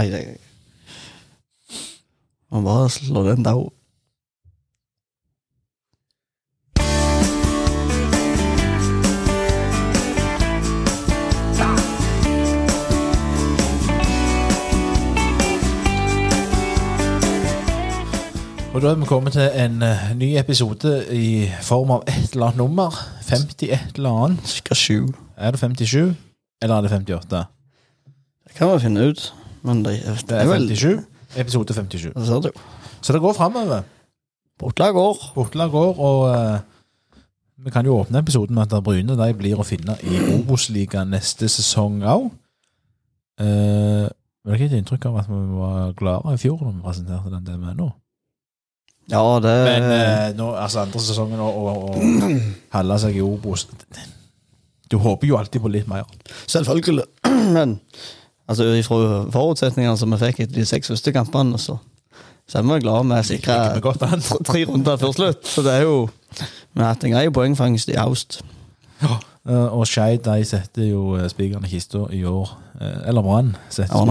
Nei, det Man bare slår den down. Og da er vi kommet til en uh, ny episode i form av et eller annet nummer. 50 et eller annet. Skal sju. Er det 57, eller er det 58? Det kan vi finne ut. Men det, det, Det er 57. Episode 57. Det ser du. Så det går framover. Bortlag går. Bortla går, og uh, vi kan jo åpne episoden med at Bryne de blir å finne i Obos-ligaen neste sesong òg. Uh, men det er ikke et inntrykk av at vi var gladere i fjor da vi presenterte den det vi nå. Ja, det Men eh, nå, altså andre sesongen og, holde seg i Obos Du håper jo alltid på litt mer. Selvfølgelig. Men altså, ifra forutsetningene som vi fikk etter de seks første kampene, så, så er vi glade med å sikre vi tre- tre runder før slutt. Så det er jo Vi har hatt en grei poengfangst i Aust. Ja. og Skeid setter jo eh, spikeren i kista i år. Eh, eller Brann setter Ja,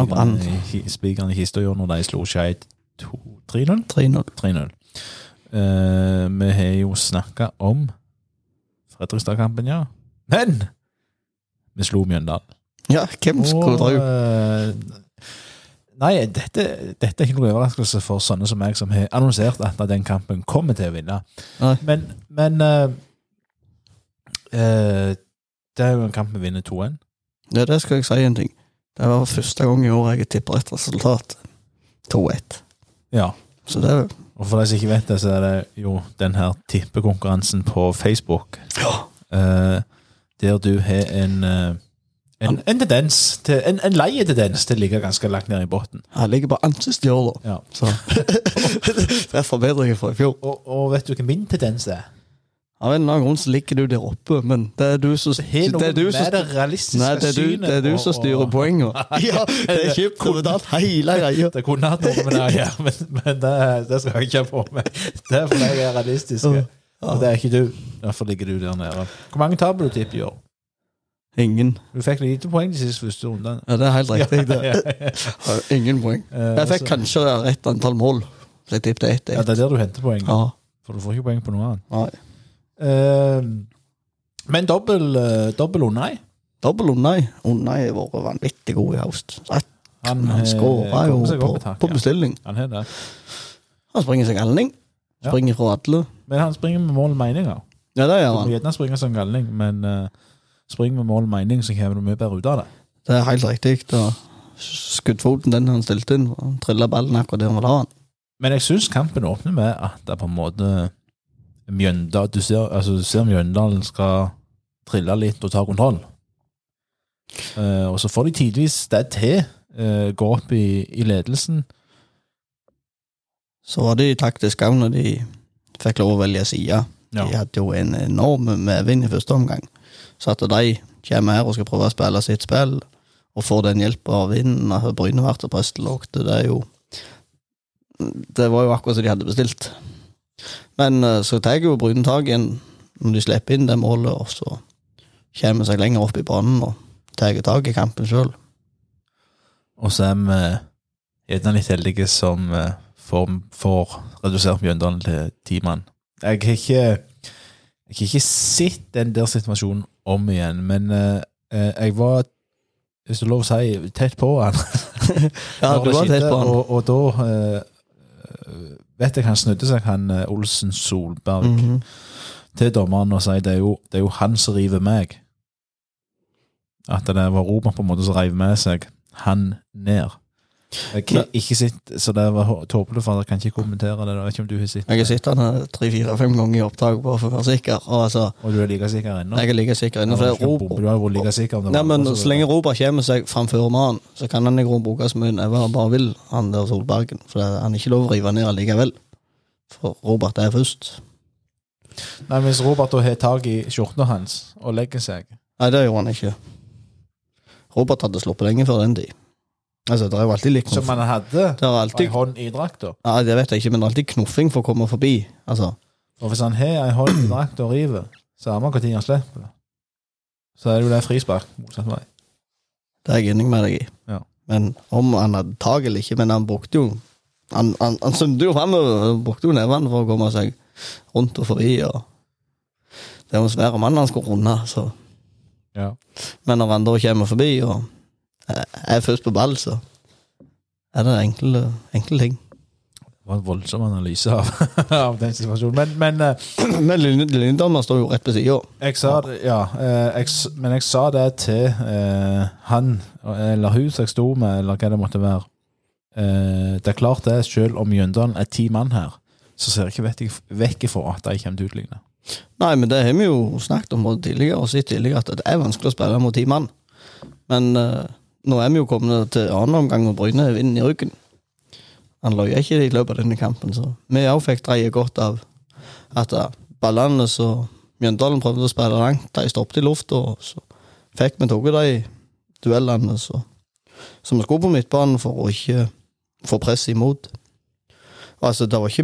spikeren i kista i år når de slo Skeid 2-3-0. 3-0. 3-0. Eh, vi har jo snakka om Fredrikstad-kampen, ja. Men vi slo Mjøndalen. Ja, hvem skulle dra eh, Nei, dette, dette er ikke noe overraskelse for sånne som meg, som har annonsert at den kampen kommer til å vinne. Nei. Men, men uh, uh, det er jo en kamp vi vinner 2-1. Ja, det skal jeg si en ting. Det var første gang i år jeg tipper et resultat. 2-1. Ja. Så det er Og for de som ikke vet det, så er det jo den her tippekonkurransen på Facebook. eh, der du har en, eh, en, en tendens til, en, en lei tendens til å ligge ganske langt nede i bunnen. Jeg ligger på ansikt i år. Ja. Så det er forbedringer fra i fjor. Og, og vet du hva min tendens er? Av en eller annen grunn så ligger du der oppe, men det er du som det er du som, det realistiske Nei, det er du, det er du som styrer og- poengene. Ja, det er kjipt å betale hele greia. Det kunne hatt noe med det å gjøre, men, men det, det skal jeg ikke ha på meg. Det er fordi jeg er realistisk. Og det er ikke du. Derfor ligger du der nede. Hvor mange tabler du tipper i år? Ingen. Du fikk lite poeng de siste første rundene. Ja, det er helt riktig. Det. Ja, ja, ja. Har Ingen poeng. Eh, Jeg fikk kanskje rett antall mål. Så jeg tippet ett. Ja, det er der du henter poeng. Ja. For du får ikke poeng på noe annet. Nei. Eh, men dobbel, uh, dobbel Unai. Dobbel Unnai. Unnai har vært vanvittig god i høst. Han, Han skåra jo på, tak, på ja. bestilling. Han har det. Han springer seg galning. Ja. Springer fra alle. Men han springer med mål og meninger. Ja, det gjør han. gjerne springe som galning, men uh, spring med mål og mening, så kommer du mye bedre ut av det. Det er helt riktig. Da. Skuddfoten den han stilte inn, han trilla ballen akkurat der han ville ha den. Men jeg syns kampen åpner med at det er på en måte Mjøndal Du ser, altså, du ser Mjøndalen skal trille litt og ta kontroll. Uh, og så får de tidvis det til. uh, gå opp i, i ledelsen. Så var de taktisk òg når de fikk lov å velge side. Ja. De hadde jo en enorm medvind i første omgang. Så at de kommer her og skal prøve å spille sitt spill, og får den hjelpa av vinden av Brynevert og presselågt, det er jo Det var jo akkurat som de hadde bestilt. Men eh, så tar jo Bryne tak når de slipper inn det målet, og så kommer seg lenger opp i banen og tar tak i kampen sjøl. Og så er vi gjerne litt heldige som eh, får, får redusert Mjøndalen til ti mann. Jeg har ikke jeg har ikke sett den der situasjonen om igjen, men eh, eh, jeg var, hvis det er lov å si, tett på han. Ja, du var tett på han. Og, og da eh, vet jeg han snudde seg, han eh, Olsen Solberg, Mhm. til dommeren og sier det er jo, det er jo han som river meg. At det var Robert på en måte som reiv med seg han ned. Har ikke sitt, så det var tåpelig, for jeg kan ikke kommentere det. Jeg vet ikke om du har sett Jeg har sett den tre-fire-fem ganger i opptak bare for å være sikker. Og altså, Og du er like sikker ennå? jeg er like sikker ennå. du har vært like sikker om det Nei, men Så lenge Robert kommer seg framfor mannen, så kan han i grunnen bruke så mye never han bare vil, han der Solbergen. For han er ikke lov å rive ned allikevel. For Robert er først. Nei, Hvis Robert har tak i skjorta hans og legger seg Nei, det gjorde han ikke. Robert hadde sluppet lenge før den tid. Altså, det er jo alltid litt Som man hadde Det er ei hånd i drakta. Ja, det vet jeg ikke, men det er alltid knuffing for å komme forbi. Altså, Og hvis han har ei hånd i drakta og river, samme når han slipper, så er det jo det frispark motsatt vei. det er jeg enig med deg i. Ja. Men om han hadde tak eller ikke, men han brukte jo Han, han, han svømte jo framover og brukte jo nevene for å komme seg rundt og forbi. og Det var en svær mann han skulle runde, så Ja. Men når han da kommer forbi og er først på ball, så er det enkle, enkle ting. Det var en voldsom analyse av, av den situasjonen. Men, men eh, Men Lilledommer står jo rett ved sida. jeg sa det, ja, eh, jeg, men jeg sa det til eh, han, eller hun som jeg sto med, eller hva det måtte være. Eh, det er klart det, selv om Mjøndalen er ti mann her, så ser jeg ikke vekk, ifra at de kommer til å utligne. Nei, men det har vi jo snakket om både tidligere, og sett tidligere, at det er vanskelig å spille mot ti mann. Men eh, nå er vi jo kommet til annen omgang, og Bryne har vinden i ryggen. Han løy ikke i løpet av denne kampen, så vi òg fikk dreie godt av at eh, ballene så Mjøndalen prøvde å spille langt, de stoppet i lufta, og så fikk vi tatt de duellene så, som vi skulle på midtbanen for å ikke få press imot. Altså, det var ikke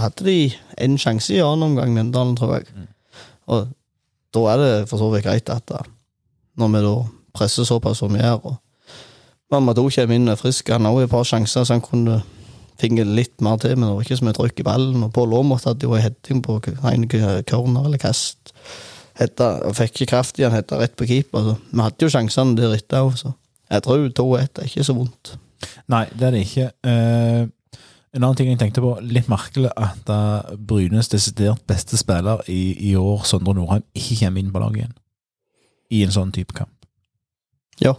hadde de en sjanse i annen omgang, Mjøndalen, tror jeg. Og da er det for så vidt greit at da, når vi da presser såpass som vi gjør, og Mamadou kommer inn og er frisk, han har også et par sjanser, så han kunne finne litt mer til, men det var ikke så mye trykk i ballen. Og Pål Aamodt hadde jo en heading på en corner eller kast. Og fikk ikke kraft i han, hetta rett på keeper. Så vi hadde jo sjansene der etter òg, så jeg tror 2-1 er ikke så vondt. Nei, det er det ikke. Uh, en annen ting jeg tenkte på, litt merkelig at uh, Brynes desidert beste spiller i, i år, Sondre Nordheim, ikke kommer inn på laget igjen. I en sånn type kamp. Ja,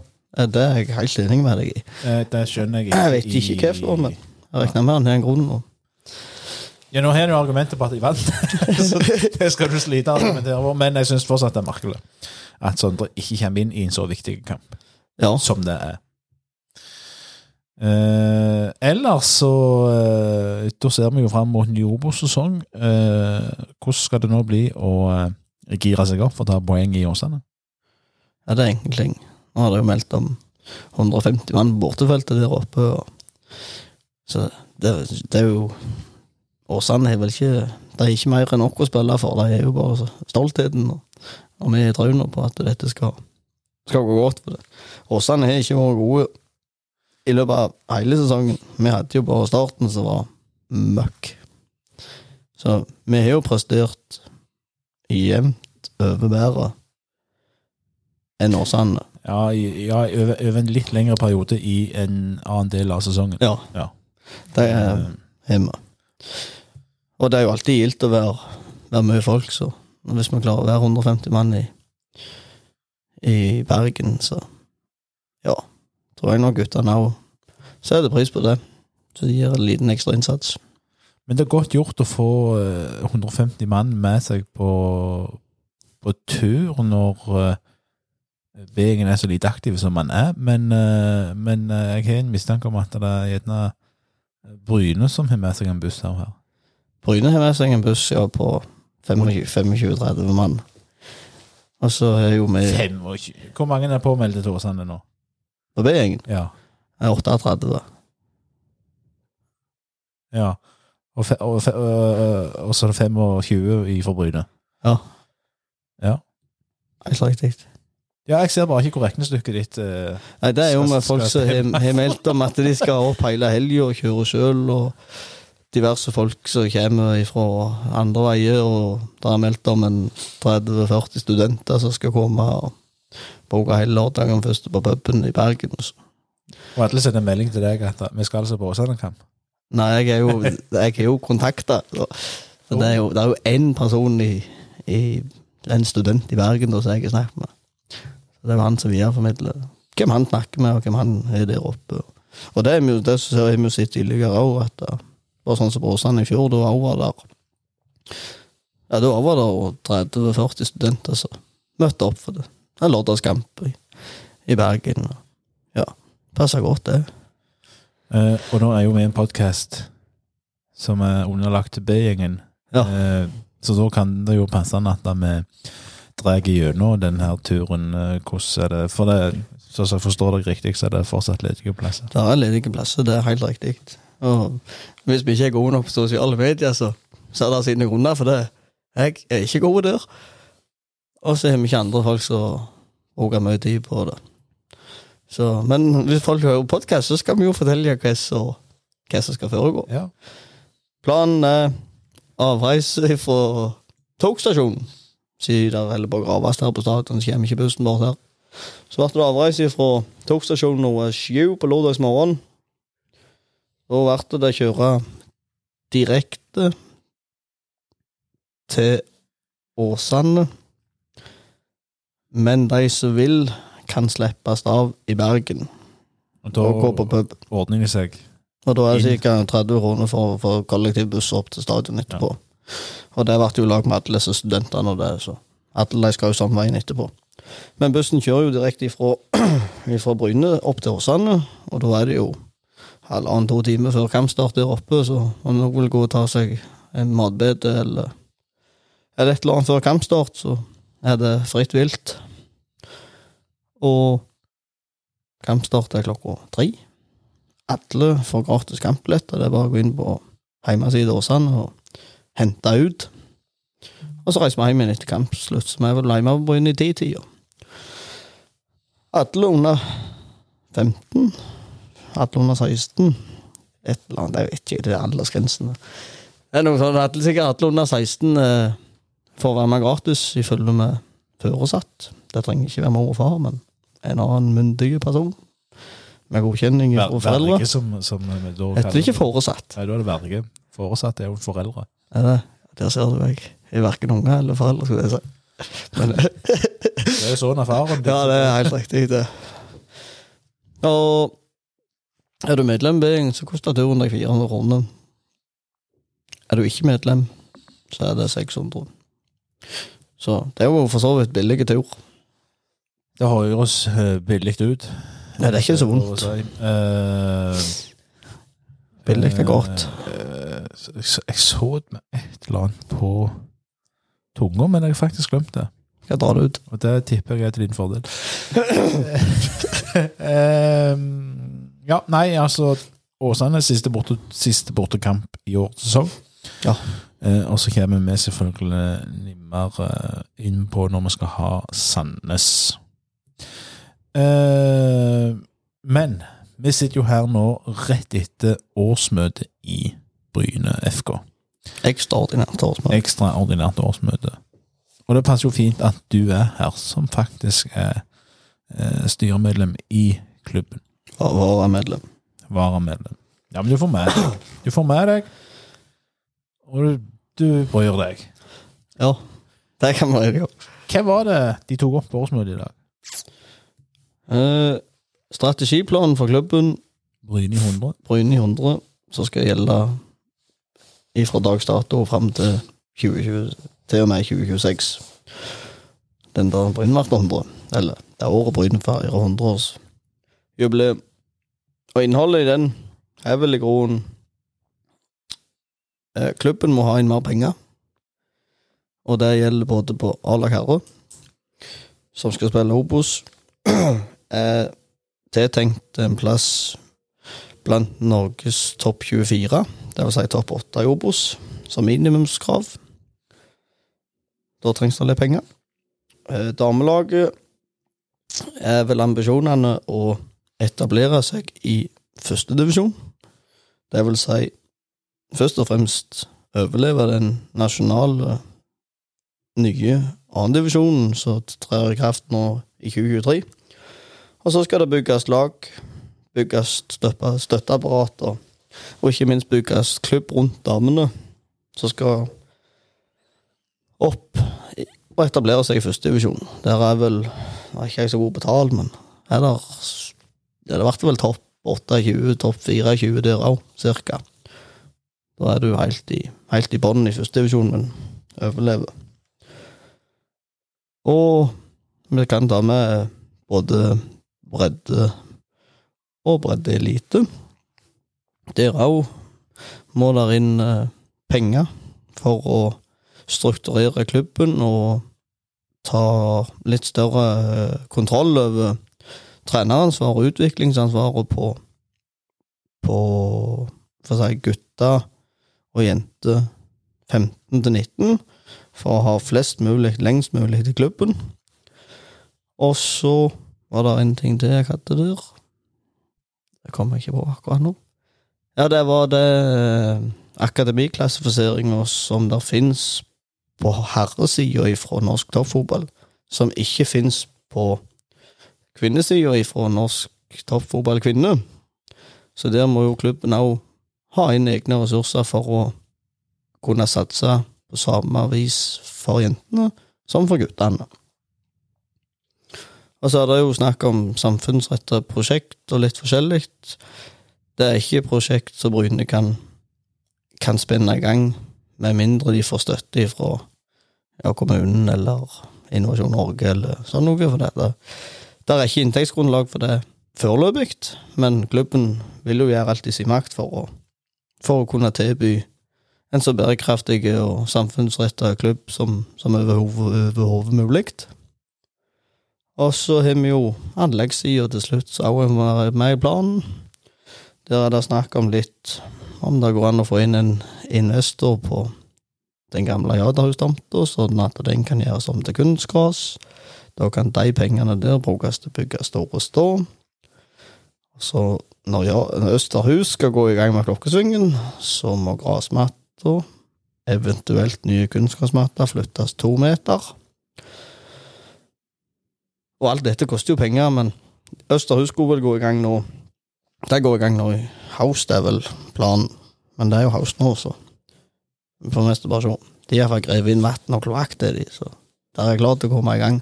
det er jeg helt enig med deg i. Eh, det skjønner jeg ikke. Jeg vet ikke hvorfor, men jeg regner med han har en grunn. Og Ja, Nå har du argumentet på at de vant, så det skal du slite å argumentere på, men jeg syns fortsatt det er merkelig at Sondre ikke kommer inn i en så viktig kamp ja, som det er. Eh, ellers så eh, Da ser vi jo fram mot ny Obos-sesong. Eh, hvordan skal det nå bli å eh, gire seg opp for å ta poeng i Åsane? Ja, det er ting. Nå hadde jeg jo meldt om 150 mann bortefeltet der oppe. Og... Så det, det er jo Åsane er vel ikke Det er ikke mer enn nok å spille for. Det er jo bare stoltheten og, og vi er trauna på at dette skal, skal gå godt. for det. Åsane har ikke vært gode i løpet av hele sesongen. Vi hadde jo bare starten som var møkk. Så vi har jo prestert jevnt over bedre enn Åsane. Ja, i, ja over, over en litt lengre periode i en annen del av sesongen. Ja, Ja. det er Eh, hjemme. Og det er jo alltid gildt å være, være mye folk, så hvis vi klarer å være 150 mann i, i Bergen, så ja, tror jeg nok guttene òg setter pris på det. Så de gir en liten ekstra innsats. Men det er godt gjort å få eh, 150 mann med seg på, på tur når B-gjengen er så lite aktiv som man er. Men, eh, men eh, jeg har en mistanke om at det er gjerne Bryne som har med seg en buss her. her. Bryne har med seg en buss ja, på 25-30 mann. Og så er jo vi 25. Hvor mange er påmeldte til Åsane nå? på B-gjengen. Ja. er 38. ja. Og, fe, og, fe, og, og så er det 25 i for Bryne. Ja. Ja. Helt riktig. Ja, jeg ser bare ikke hvor regnestykket ditt eh, Nei, det er jo med folk som har har meldt om at de skal opp hele helga og kjøre sjøl, og diverse folk som kommer fra andre veier, og det er meldt om en 30-40 studenter som skal komme og bruke hele lørdagen først på puben i Bergen. og så. Og alle sender melding til deg at vi skal altså på Åsane-kamp. Nei, jeg er jo, jeg er jo kontakta. Det er jo, én person i, i en student i Bergen som jeg har snakket med. Det jo han som videreformidler hvem han snakker med, og hvem han er der oppe. Og det er det ser vi jo sett tidligere òg, at det var sånn som Bråsand i fjor, da var der Ja, da var det 30-40 studenter som møtte opp for det. En lørdagskamp i, i Bergen. Ja, passer godt, det. Uh, og nå er jo vi en podkast som er underlagt B-gjengen. Ja. uh, så da kan det jo passe at vi drar gjennom denne turen. eh, hvordan er det For det, så jeg forstår dere riktig, så er det fortsatt ledige plasser. Det er ledige plasser, det er helt riktig. Og hvis vi ikke er gode nok på sosiale medier, så, så er det sine grunner for det. Jeg er ikke god der. Og så har vi ikke andre folk som bruker mye tid på det. Så, men hvis folk hører podkast, så skal vi jo fortelle hva som, hva som skal foregå. Ja. Planen er avreise fra togstasjonen. Siden der holder på å graves der på stadion, så kommer ikke bussen bort her. Så ble det avreise fra togstasjonen nummer sju på lørdagsmorgen. Da ble det kjøre direkte til Åsane. Men de som vil, kan slippes av i Bergen Og da og gå på pub. ordner de seg. Og da er det ca. 30 kroner for, for kollektivbuss opp til stadion etterpå. Og det ble jo lag med alle disse studentene, og det, så alle skal jo samme veien etterpå. Men bussen kjører jo direkte ifra, ifra Bryne opp til Åsane, og da er det jo halvannen-to timer før kampstart der oppe, så om noen vil gå og ta seg en matbete eller, eller et eller annet før kampstart, så er det fritt vilt. Og kampstart er klokka tre. Alle får gratis kampbilletter. Det er bare å gå inn på hjemmesiden Åsane og hente ut. Og så reiser vi hjem igjen etter kampslutt, så vi er vel hjemme på Bryne i titida. Alle under 15, alle under 16 Et eller annet, jeg vet ikke, det er aldersgrensen. Det er noe sånn at sikkert alle under 16 eh, får være med gratis i følge med foresatt. Det trenger ikke være mor og far, men en annen myndig person med godkjenning fra foreldre. Verge, som, som da Heter det ikke foresatt? Nei, da er det verge. Foresatt er jo foreldre. Er det? Der ser du meg. Jeg er verken unge eller foreldre, skulle jeg si. Men, Det er jo sånn erfaren. ja, det er helt riktig, det. Og er du medlem BING, så koster turen deg 400 kroner. Er du ikke medlem, så er det 600. Så det er jo for så vidt billig tur. Det høres eh, billig ut. Nei, det er ikke så vondt. Eh, Billig er godt. Eh, jeg så- jeg så det med et eller annet på tunga, men jeg har faktisk glemt det. Jeg drar det ut? Og det tipper jeg er til din fordel. um, ja, nei, altså Åsane siste, borte, siste bortekamp i årets sesong. Ja. Uh, og så kommer vi selvfølgelig nimmer uh, inn på når vi skal ha Sandnes. Uh, men vi sitter jo her nå rett etter årsmøtet i Bryne FK. Ekstraordinært årsmøte. Ekstraordinært årsmøte. Og det passer jo fint at du er her, som faktisk er eh, styremedlem i klubben. Og være medlem. Varamedlem. Ja, men du får med deg. Du får med deg, og du, du bryr deg. Ja, det kan man gjøre. Hva var det de tok opp på årsmøtet i dag? Eh, strategiplanen for klubben Bryne i 100? Bryne i 100, som skal gjelde fra dags dato og fram til, 2020, til og med 2026. Den der Bryn ble 100, eller det er året Bryn feirer 100-årsjubileum. Og innholdet i den er vel i grunnen eh, Klubben må ha inn mer penger. Og det gjelder både på A-lag herre, som skal spille Obos, er tiltenkt en plass blant Norges topp 24, det vil si topp åtte i Obos, som minimumskrav. Da trengs det litt penger. Eh, Damelaget er vel ambisjonene å etablere seg i førstedivisjon. Det vil si først og fremst overleve den nasjonale nye annendivisjonen som trer i kraft nå i 2023. Og så skal det bygges lag, bygges støtte, støtteapparater, og ikke minst bygges klubb rundt damene, som skal opp og etablere seg i førstedivisjon. Der er vel er ikke jeg så god på tall, men er der ja, Det ble vel topp 28, topp 24 der òg, cirka. Da er du helt i, helt i bånn i førstedivisjon, men overlever. Og vi kan ta med både bredde og breddeelite. Der òg må der inn eh, penger for å strukturere klubben og ta litt større eh, kontroll over treneransvar og utviklingsansvaret på på for si gutter og jenter 15 til 19 for å ha flest mulig, lengst mulig til klubben. Og så var det en ting til jeg hadde der. Det kommer jeg ikke på akkurat nå. Ja, det var det eh, akademiklassifiseringa som der fins på herresida ifra norsk toppfotball, som ikke fins på kvinnesida ifra norsk toppfotball kvinne. Så der må jo klubben òg ha inn egne ressurser for å kunne satse på samme vis for jentene som for guttene. Og så er det jo snakk om samfunnsrettede prosjekt og litt forskjellig. Det er ikke prosjekt som Bryne kan, kan spinne i gang, med mindre de får støtte fra ja, kommunen eller Innovasjon Norge eller sånn noe. For det, det er ikke inntektsgrunnlag for det foreløpig, men klubben vil jo gjøre alt i sin makt for å, for å kunne tilby en så bærekraftig og samfunnsretta klubb som, som overhodet mulig. Og så har vi jo anleggssida til slutt, så òg være med i planen. Der er det snakk om litt om det går an å få inn en investor på den gamle Jadahus-tomta, sånn at den kan gjøres om til kunstgras. Da kan de pengene der brukes til å bygge store stå. Så når Østerhus skal gå i gang med klokkesvingen, så må grasmatta, eventuelt nye kunstgrasmatter, flyttes to meter. Og alt dette koster jo penger, men Østerhus skulle vel gå i gang nå. Det går i gang nå i Haus, det er vel planen. Men det er jo Haus nå, så vi får mest bare se. De har iallfall grevet inn vann og kloakk til de, så der er jeg glad til å komme i gang.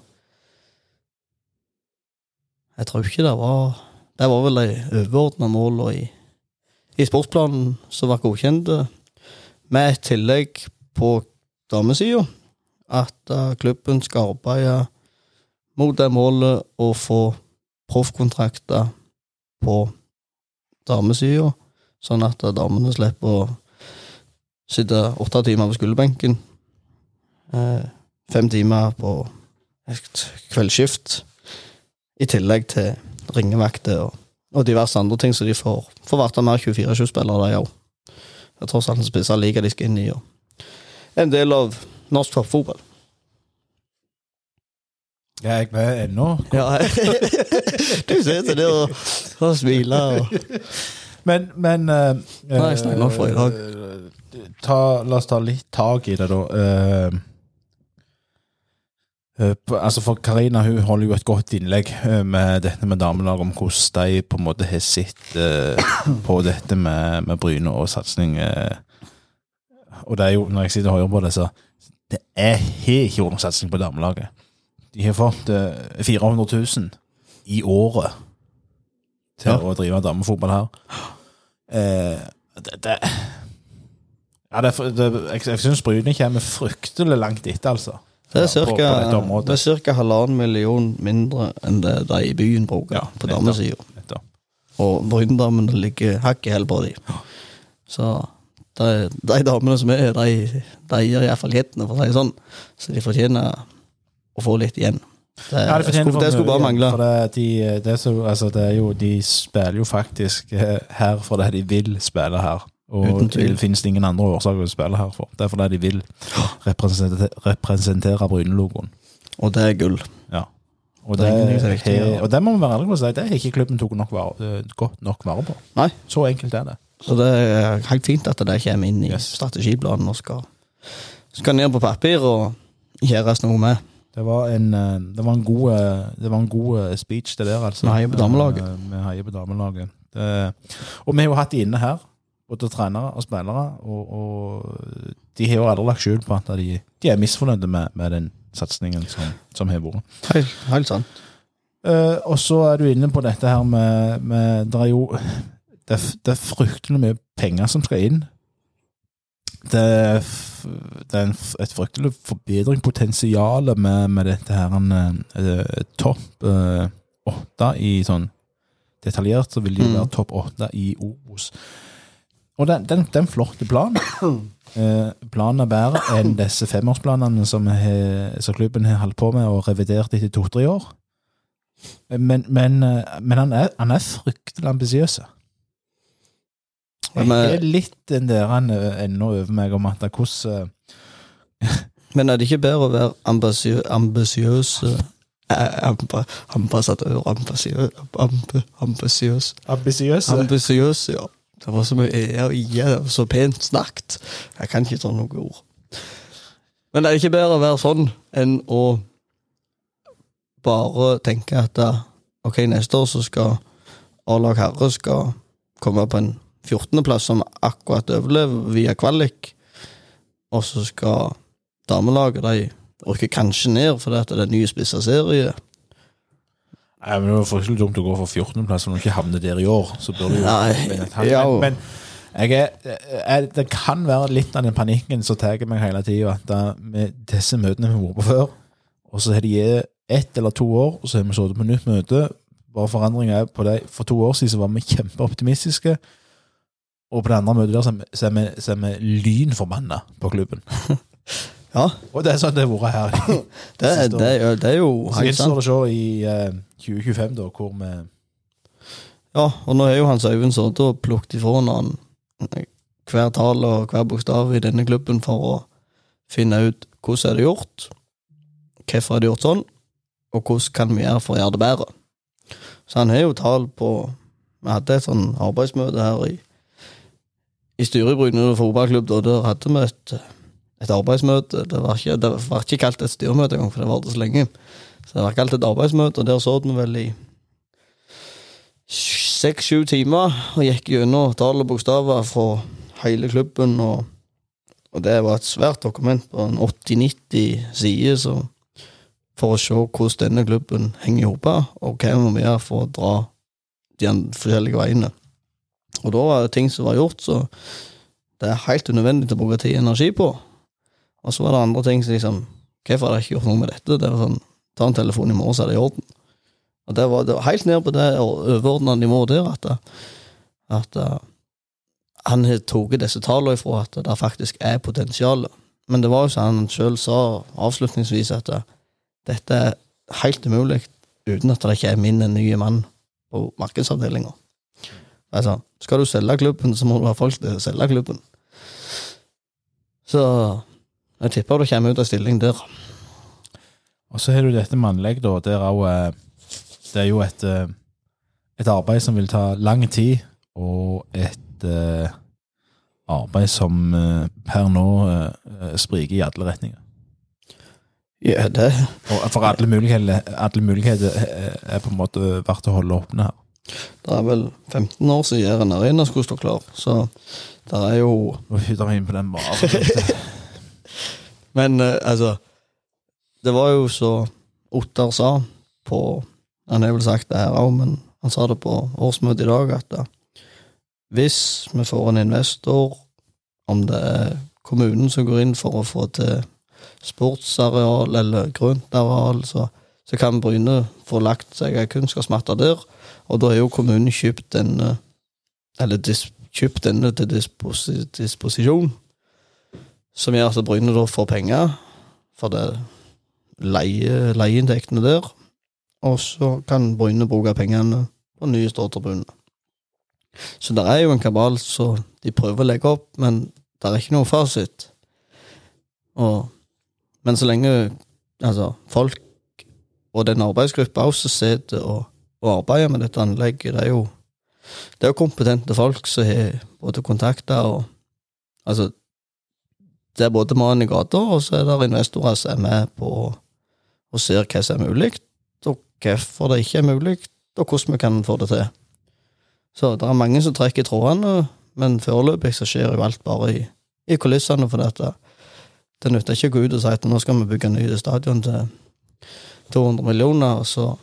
Jeg tror ikke det var Det var vel de overordna måla i, i sportsplanen som var godkjente, med et tillegg på damesida at klubben skal arbeide mot det målet å få proffkontrakter på damesida, sånn at damene slipper å sitte åtte timer på skolebenken, eh, fem timer på kveldsskift, i tillegg til ringevakter og, og, diverse andre ting, så de får, får være mer 24-7-spillere, de òg. Tross alt en spisser liga de skal inn i, og en del av norsk toppfotball. Jeg er med ennå. Ja, du sitter der og, og smiler og Men, men uh, Nei, jeg snakker for i dag. Ta, la oss ta litt tak i det, da. Uh, uh, altså For Karina hun holder jo et godt innlegg med dette med damelag, om hvordan de på en måte har sett på dette med, med Bryne og satsing. og det er jo, når jeg sitter og hører på det, så det er ikke vært noen satsing på damelaget. De har fått uh, 400 000 i året til ja. å drive damefotball her. Eh, det, det, ja, det, det, jeg, jeg syns Bryne kommer fryktelig langt etter, altså. Det er ca. halvannen million mindre enn det de i byen bruker ja, på damesida. Og Bryndamene ligger hakket hæl på de. Så de, de, damene som er, de, de gir iallfall jettene, for å si det sånn. Så de fortjener å få litt igjen. Det, ja, det, skulle, det skulle bare mangle. For det, de, det, så, altså, det er jo, de spiller jo faktisk Her her fordi de vil spille her. Og det finnes ingen andre årsaker å spille her for. Det er fordi de vil representere, representere Bryne-logoen. Og det er gull. Ja. Og det, er, og det må vi være ærlige på å si, det har ikke klubben tok nok vare, eh, godt nok vare på. Nei. Så enkelt er det. Så det er helt fint at det kommer inn i yes. strategiplanen og skal, skal ned på papir og gjøres noe med. Det var en, eh, det var en, god, eh, det var en god eh, speech, det der, altså. Vi heier på damelaget. Vi heier på damelaget. og vi har jo hatt de inne her, både trenere og spillere, og, og de har jo aldri lagt skjul på at de, de er misfornøyde med, med den satsingen som, som har vært. Helt, helt sant. Uh, og så er du inne på dette her med, med Det er jo det, det er fryktelig mye penger som skal inn det, det er et fryktelig forbedringspotensial med, med dette her uh, topp uh, åtte i sånn Detaljert så vil det jo være topp åtte i Obos. Og den, den, den flotte planen Uh, planen er bedre enn disse femårsplanene som, he, som klubben har holdt på med og revidert etter to-tre år. Men, men, men han, er, han er fryktelig ambisiøs. Jeg er litt den der ennå over meg om at hvordan Men er det ikke bedre å være ambisiøs eh, amba- Ambassadør, ambisiøs Ambisiøs. Ambisiøs, ja. Det var så mye e og i, det var så pent snakket. Jeg kan ikke ta noen ord. Men det er ikke bedre å være sånn enn å bare tenke at ok, neste år så skal A-lag herre skal komme på en 14.-plass som akkurat overlever via kvalik, og så skal damelaget de rykker kanskje ned fordi det er en ny spissa serie. Nei, men Det var fryktelig dumt å gå for 14.-plass når du ikke havner der i år. Så burde du ja. Men, men jeg er, jeg, det kan være litt av den panikken som tar meg hele tida. At med disse møtene vi har vært på før, og så har de gitt ett eller to år, og så har vi sittet på nytt møte. Bare er på det. For to år siden så var vi kjempeoptimistiske. Og på det andre møtet der så er vi- så er vi, lynforbanna på klubben. Ja, Og det er sånn det har vært her. det, er- det, er- det er jo Så gjenstår det å se i uh, 2025, da, hvor vi Ja, og nå er jo Hans Øyvind sittet og plukket ifra han hver tall og hver bokstav i denne klubben for å finne ut hvordan er det gjort, hvorfor er det gjort sånn, og hvordan kan vi gjøre for å gjøre det bedre. Så han har jo tall på Vi hadde et sånn arbeidsmøte her i, i styret i Bryne fotballklubb, der hadde vi et, et arbeidsmøte. Det var ikke, det var ikke kalt et styremøte engang, for det varte så lenge. Så det var kalt et arbeidsmøte, og der så vi vel i seks-sju timer og gikk gjennom tall og bokstaver fra hele klubben. Og, og det var et svært dokument på en 80-90 sider for å se hvordan denne klubben henger i hop, og hva vi må gjøre for å dra de forskjellige veiene. Og da var det ting som var gjort, så det er helt unødvendig å bruke tid og energi på. Og så var det andre ting som liksom Hvorfor har jeg ikke gjort noe med dette? Det var sånn, Ta en telefon i morgen, så er det i orden. Og det var, det var helt ned på det overordna nivået der at, at uh, han har tatt disse tallene ifra at det faktisk er potensial. Men det var jo som han sjøl sa avslutningsvis, at dette er helt umulig uten at det ikke er min nye mann på markedsavdelinga. Altså, skal du selge klubben, så må du ha folk til å selge klubben. Så jeg tipper det kommer ut en stilling der. Og så har du dette med anlegg, da. Der er jo, eh, det er jo et, eh, et arbeid som vil ta lang tid, og et uh, arbeid som per nå uh, spriker i alle retninger. Ja, det Og for alle muligheter, alle muligheter er på en måte verdt å holde åpne her. Det er vel 15 år siden Jæren Arena skulle stå klar, så det er jo Nå hytter vi inn på den maven. Men eh, altså Det var jo så Ottar sa på Han har vel sagt det her òg, men han sa det på årsmøtet i dag, at da, hvis vi får en investor, om det er kommunen som går inn for å få til sportsareal eller grøntareal, så, så kan Bryne få lagt seg ei kunstgressmatte der, og da har jo kommunen kjøpt denne eller dis, kjøpt denne til disposi, disposisjon som gjør at Bryne da får penger for det leie, leieinntektene der, og så kan Bryne bruke pengene på nye ståtribuner. Så det er jo en kabal som de prøver å legge opp, men det er ikke noe fasit. Og, men så lenge altså, folk og den arbeidsgruppa også sitter og, og arbeide med dette anlegget, det er jo det er jo kompetente folk som har både kontakter og Altså, det er både mannen i gata, og så er det investorer som er med på og ser hva som er mulig, og hvorfor det ikke er mulig, og hvordan vi kan få det til. Så det er mange som trekker trådene, men foreløpig så skjer jo alt bare i, i kulissene, for dette. det nytter ikke å gå ut og si at nå skal vi bygge ny stadion til 200 millioner, og så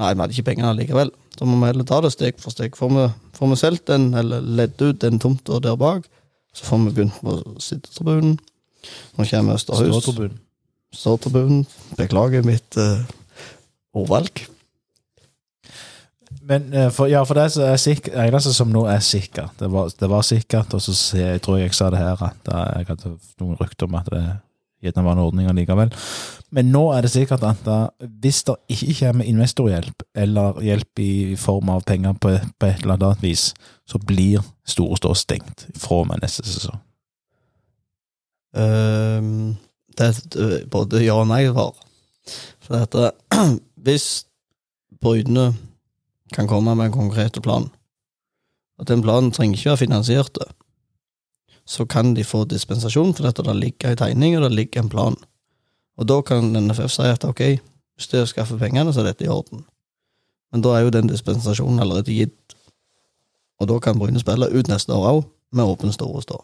Nei, vi hadde ikke pengene likevel. Så må vi heller ta det steg for steg. Får vi, får vi solgt den, eller ledd ut den tomta der bak, så får vi begynt på sittetribunen. Nå kommer Østerhus. Ståtribunen. Ståtribunen. Beklager mitt uh, ordvalg. Men uh, for, ja, for det som er sikkert, eneste som nå er sikkert Det var, det var sikkert, og så jeg tror jeg sa det her, at da, jeg hadde noen rykter om at det ordning likevel. Men nå er det sikkert at da, hvis det ikke kommer investorhjelp, eller hjelp i form av penger på, på et eller annet vis, så blir Store Stå stengt fra og med neste sesong. Um, det er både ja og nei-svar. For dette, hvis Bryne kan komme med en konkret plan, og den planen trenger ikke være finansiert, så kan de få dispensasjon, for dette det ligger en tegning, og det ligger en plan. Og da kan NFF si at ok, hvis du skaffer pengene, så er dette i orden. Men da er jo den dispensasjonen allerede gitt, og da kan Bryne spille ut neste år òg, med åpen store stå.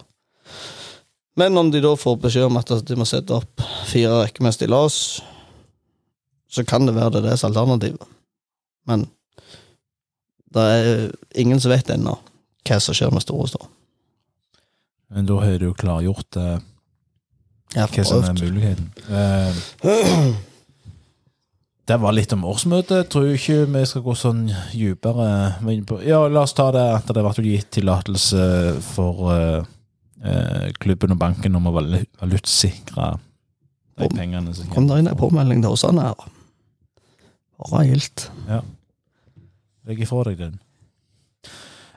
Men om de da får beskjed om at de må sette opp fire rekker med stillas, så kan det være det deres alternativ. Men det er ingen som vet ennå hva som skjer med store stå. Men da har du jo klargjort eh, hva som er muligheten. Eh, det var litt om årsmøtet. Tror ikke vi skal gå sånn dypere inn på Ja, la oss ta det at det ble gitt tillatelse for eh, eh, klubben og banken om å valutsikre de pengene som Kom der inn en påmelding til oss her. Bare gildt. Legg ifra deg den.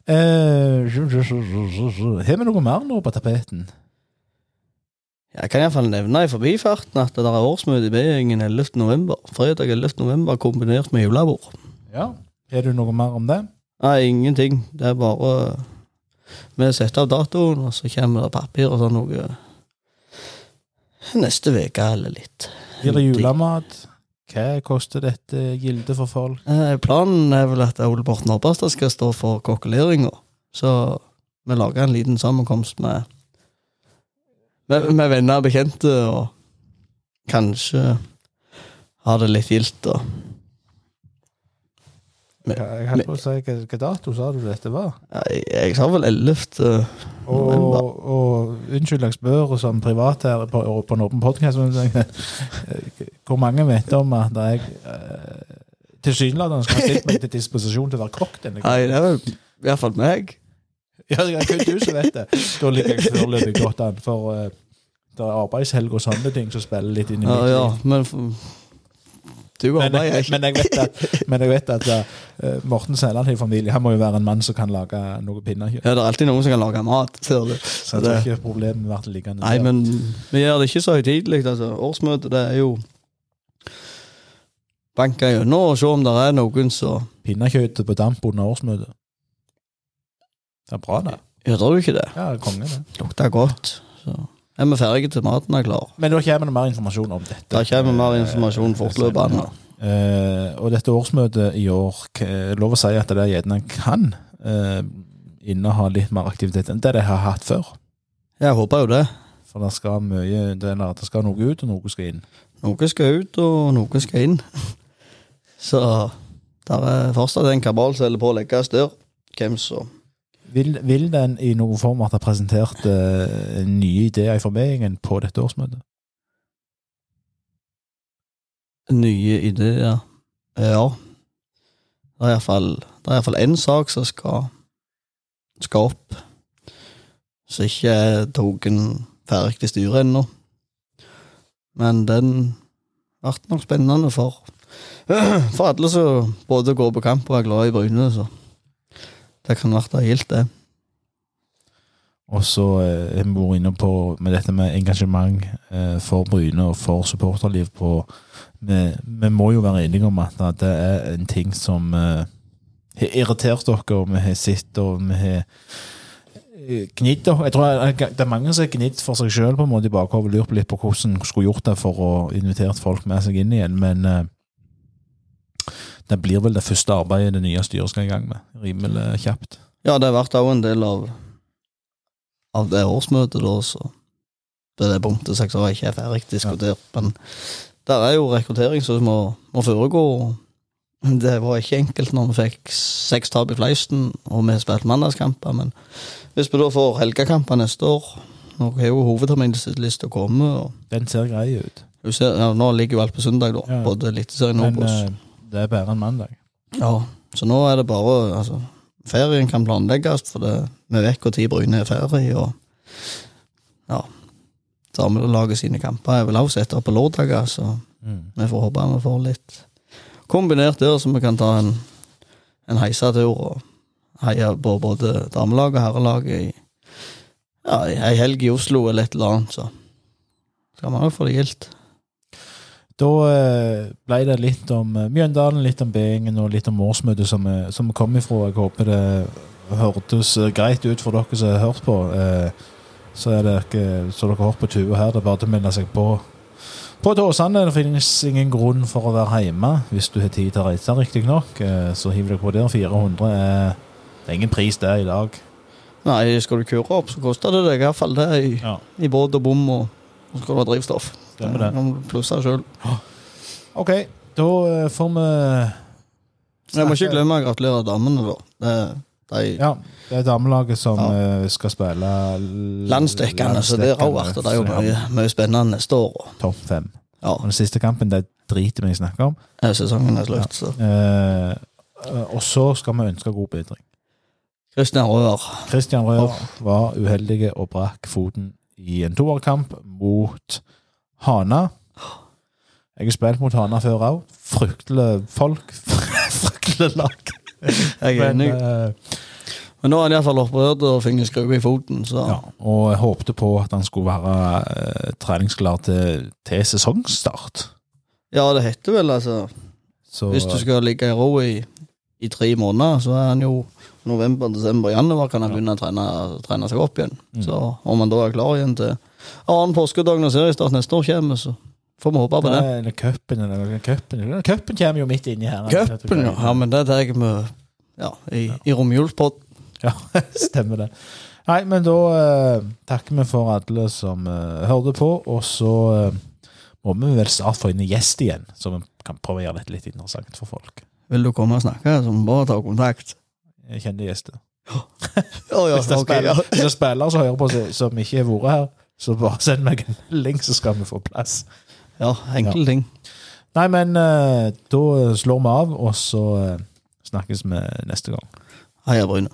Eh, Har vi noe mer nå på tapeten? Jeg kan iallfall nevne i forbifarten at det der er årsmøte i B-gjengen 11. november. Fredag 11. november kombinert med julebord. Ja. Har du noe mer om det? Nei, ingenting. Det er bare Vi setter av datoen, og så kommer det papir og sånn noe neste uke eller litt. Blir det julemat? Hva koster dette gildet for folk? Eh, Planen er vel at Ole Borten Oppastad skal stå for kokkeleringa. Så vi lager en liten sammenkomst med, med, med venner og bekjente, og kanskje ha det litt gildt. Og, Jeg holdt på å si hva dato sa du dette var? jeg, jeg sa vel 11. Og, og unnskyld, jeg spør som privat her på, på en åpen podkast Hvor mange vet om at jeg eh, tilsynelatende skal ha stilt meg til disposisjon til å være kokk denne Nei, det er vel i hvert fall meg. Ja, det er kun du som vet det. Da ligger jeg foreløpig godt an, for uh, det er arbeidshelg og sånne ting som spiller litt inn i mitt ja, ja, men du Men, jeg, men, jeg vet at, men jeg vet at uh, Morten Sæland i familie Han må jo være en mann som kan lage noe pinnekjøtt. Ja, det er alltid noen som kan lage mat, ser du. Så jeg tror ikke problemet vært liggende Nei, men vi gjør det ikke så høytidelig. Altså. Årsmøtet det er jo banke gjennom og se om det er noen som Pinnekjøttet på damp under årsmøtet. Det er bra, det. Gjør du ikke det? Ja, konge, det. Lukter godt. Så er vi ferdige til maten er klar. Men da kommer det mer informasjon om dette. Da kommer mer informasjon fortløpende. Eh, og dette årsmøtet i år, er det lov å si at det gjerne kan eh, inneha litt mer aktivitet enn det de har hatt før. Jeg håper jo det. For det skal mye det, det skal noe ut, og noe skal inn. Noe skal ut, og noe skal inn. Så der er fortsatt en kabal som holder på å legges der. Hvem som Vil, vil den i noen form ha presentert uh, nye ideer i forbedringen på dette årsmøtet? Nye ideer. Ja. Det er iallfall én sak som skal, skal opp. Som ikke er tatt ferdig til styret ennå. Men den ble nok spennende for For alle som både går på kamp og er glad i Bryne, så det kan være gildt, det. Og så er har vi vært inne på med dette med engasjement eh, for Bryne og for supporterliv på vi, vi må jo være enige om at det er en ting som eh, har irritert dere, og vi har sett og vi har eh, gnidd. Jeg tror det er mange som har gnidd for seg sjøl i bakhodet og lurt litt på hvordan skulle gjort det for å invitere folk med seg inn igjen, men eh, det blir vel det første arbeidet det nye styret skal i gang med. Rimelig kjapt. Ja, det ble òg en del av, av det årsmøtet, da, så det er punktet seks år ikke er ferdig diskutert. Men der er jo rekruttering som må, må foregå. Det var ikke enkelt når vi fikk seks tap i Fleisten, og vi spilte mandagskamper, men hvis vi da får helgekamper neste år Nå har jo hovedterminlista kommet, Den ser grei ut. ser, ja, nå ligger jo alt på søndag, da. Ja. Både Eliteserien og Obos. Det er bare en mandag. Ja, så nå er det bare altså, Ferien kan planlegges, for det, vi vet når Bryne er ferie, og ja Damelaget sine kamper er vel også opp på lørdager, så Mm. vi får håpe vi får litt kombinert der, så vi kan ta en, en heisatur og heie på både damelaget og herrelaget i ja, ei helg i Oslo eller et eller annet, så skal vi òg få det gildt. Da eh, ble det litt om eh, Mjøndalen, litt om Beingen og litt om årsmøtet som, vi- som kom ifra. Jeg håper det hørtes eh, greit ut for dere som har hørt på. Eh, Så er det ikke så dere har hørt på Tue her. Det er bare til å melde seg på. På Tåsane Åsane det finnes ingen grunn for å være hjemme hvis du har tid til å reise, riktignok. Så hiv deg på der. 400 er Det er ingen pris det i dag. Nei, skal du kure opp, så koster det deg iallfall det i, Ja, i båt og bom, og så skal du ha drivstoff. Stemmer det. du sjøl. OK, da eh, får vi Jeg må ikke glemme å gratulere damene, da. Det, de Ja, det er damelaget som Ja. eh, skal spille landsdekkende, så det har vært. Det er jo mye, mye spennende neste år. Topp fem. Ja, Og den siste kampen, det driter vi i å snakke om. er sesongen er slutt, så. Eh, eh, og så skal vi ønske god bedring. Christian Røer. Christian Røer var uheldig og brakk foten i en toerkamp mot Hana. Jeg har spilt mot Hana før òg. Fryktelig folk. Fryktelig lag. Jeg er enig. eh, Men nå er han iallfall opprørt og fikk en skrue i foten, så ja, og jeg håpte på at han skulle være uh, treningsklar til, til sesongstart. Ja, det heter vel altså Så, Hvis du skal ligge i ro i, i tre måneder, så er han jo november, desember, januar kan han begynne å trene, trene seg opp igjen. Mm. Så om han da er klar igjen til annen påskedag når seriestart neste år kommer, så får vi håpe på det. Eller cupen, eller cupen. Cupen kommer jo midt inni her. Cupen, ja. ja. Men det tar med ja, i, i romjulspott. Ja, stemmer det. Nei, men da eh, takker vi for alle som eh, hørte på, og så eh, må vi vel snart få inn en gjest igjen, så vi kan prøve å gjøre dette litt interessant for folk. Vil du komme og snakke, så må du bare ta kontakt. Jeg kjenner gjester. Oh, ja, Hvis det er spiller ja. spillere, hvis det er som hører på, som ikke har vært her, så bare send meg en link, så skal vi få plass. ja enkle ting. Nei, men uh, da slår vi av, og så uh, snakkes vi neste gang. Heia Bryne.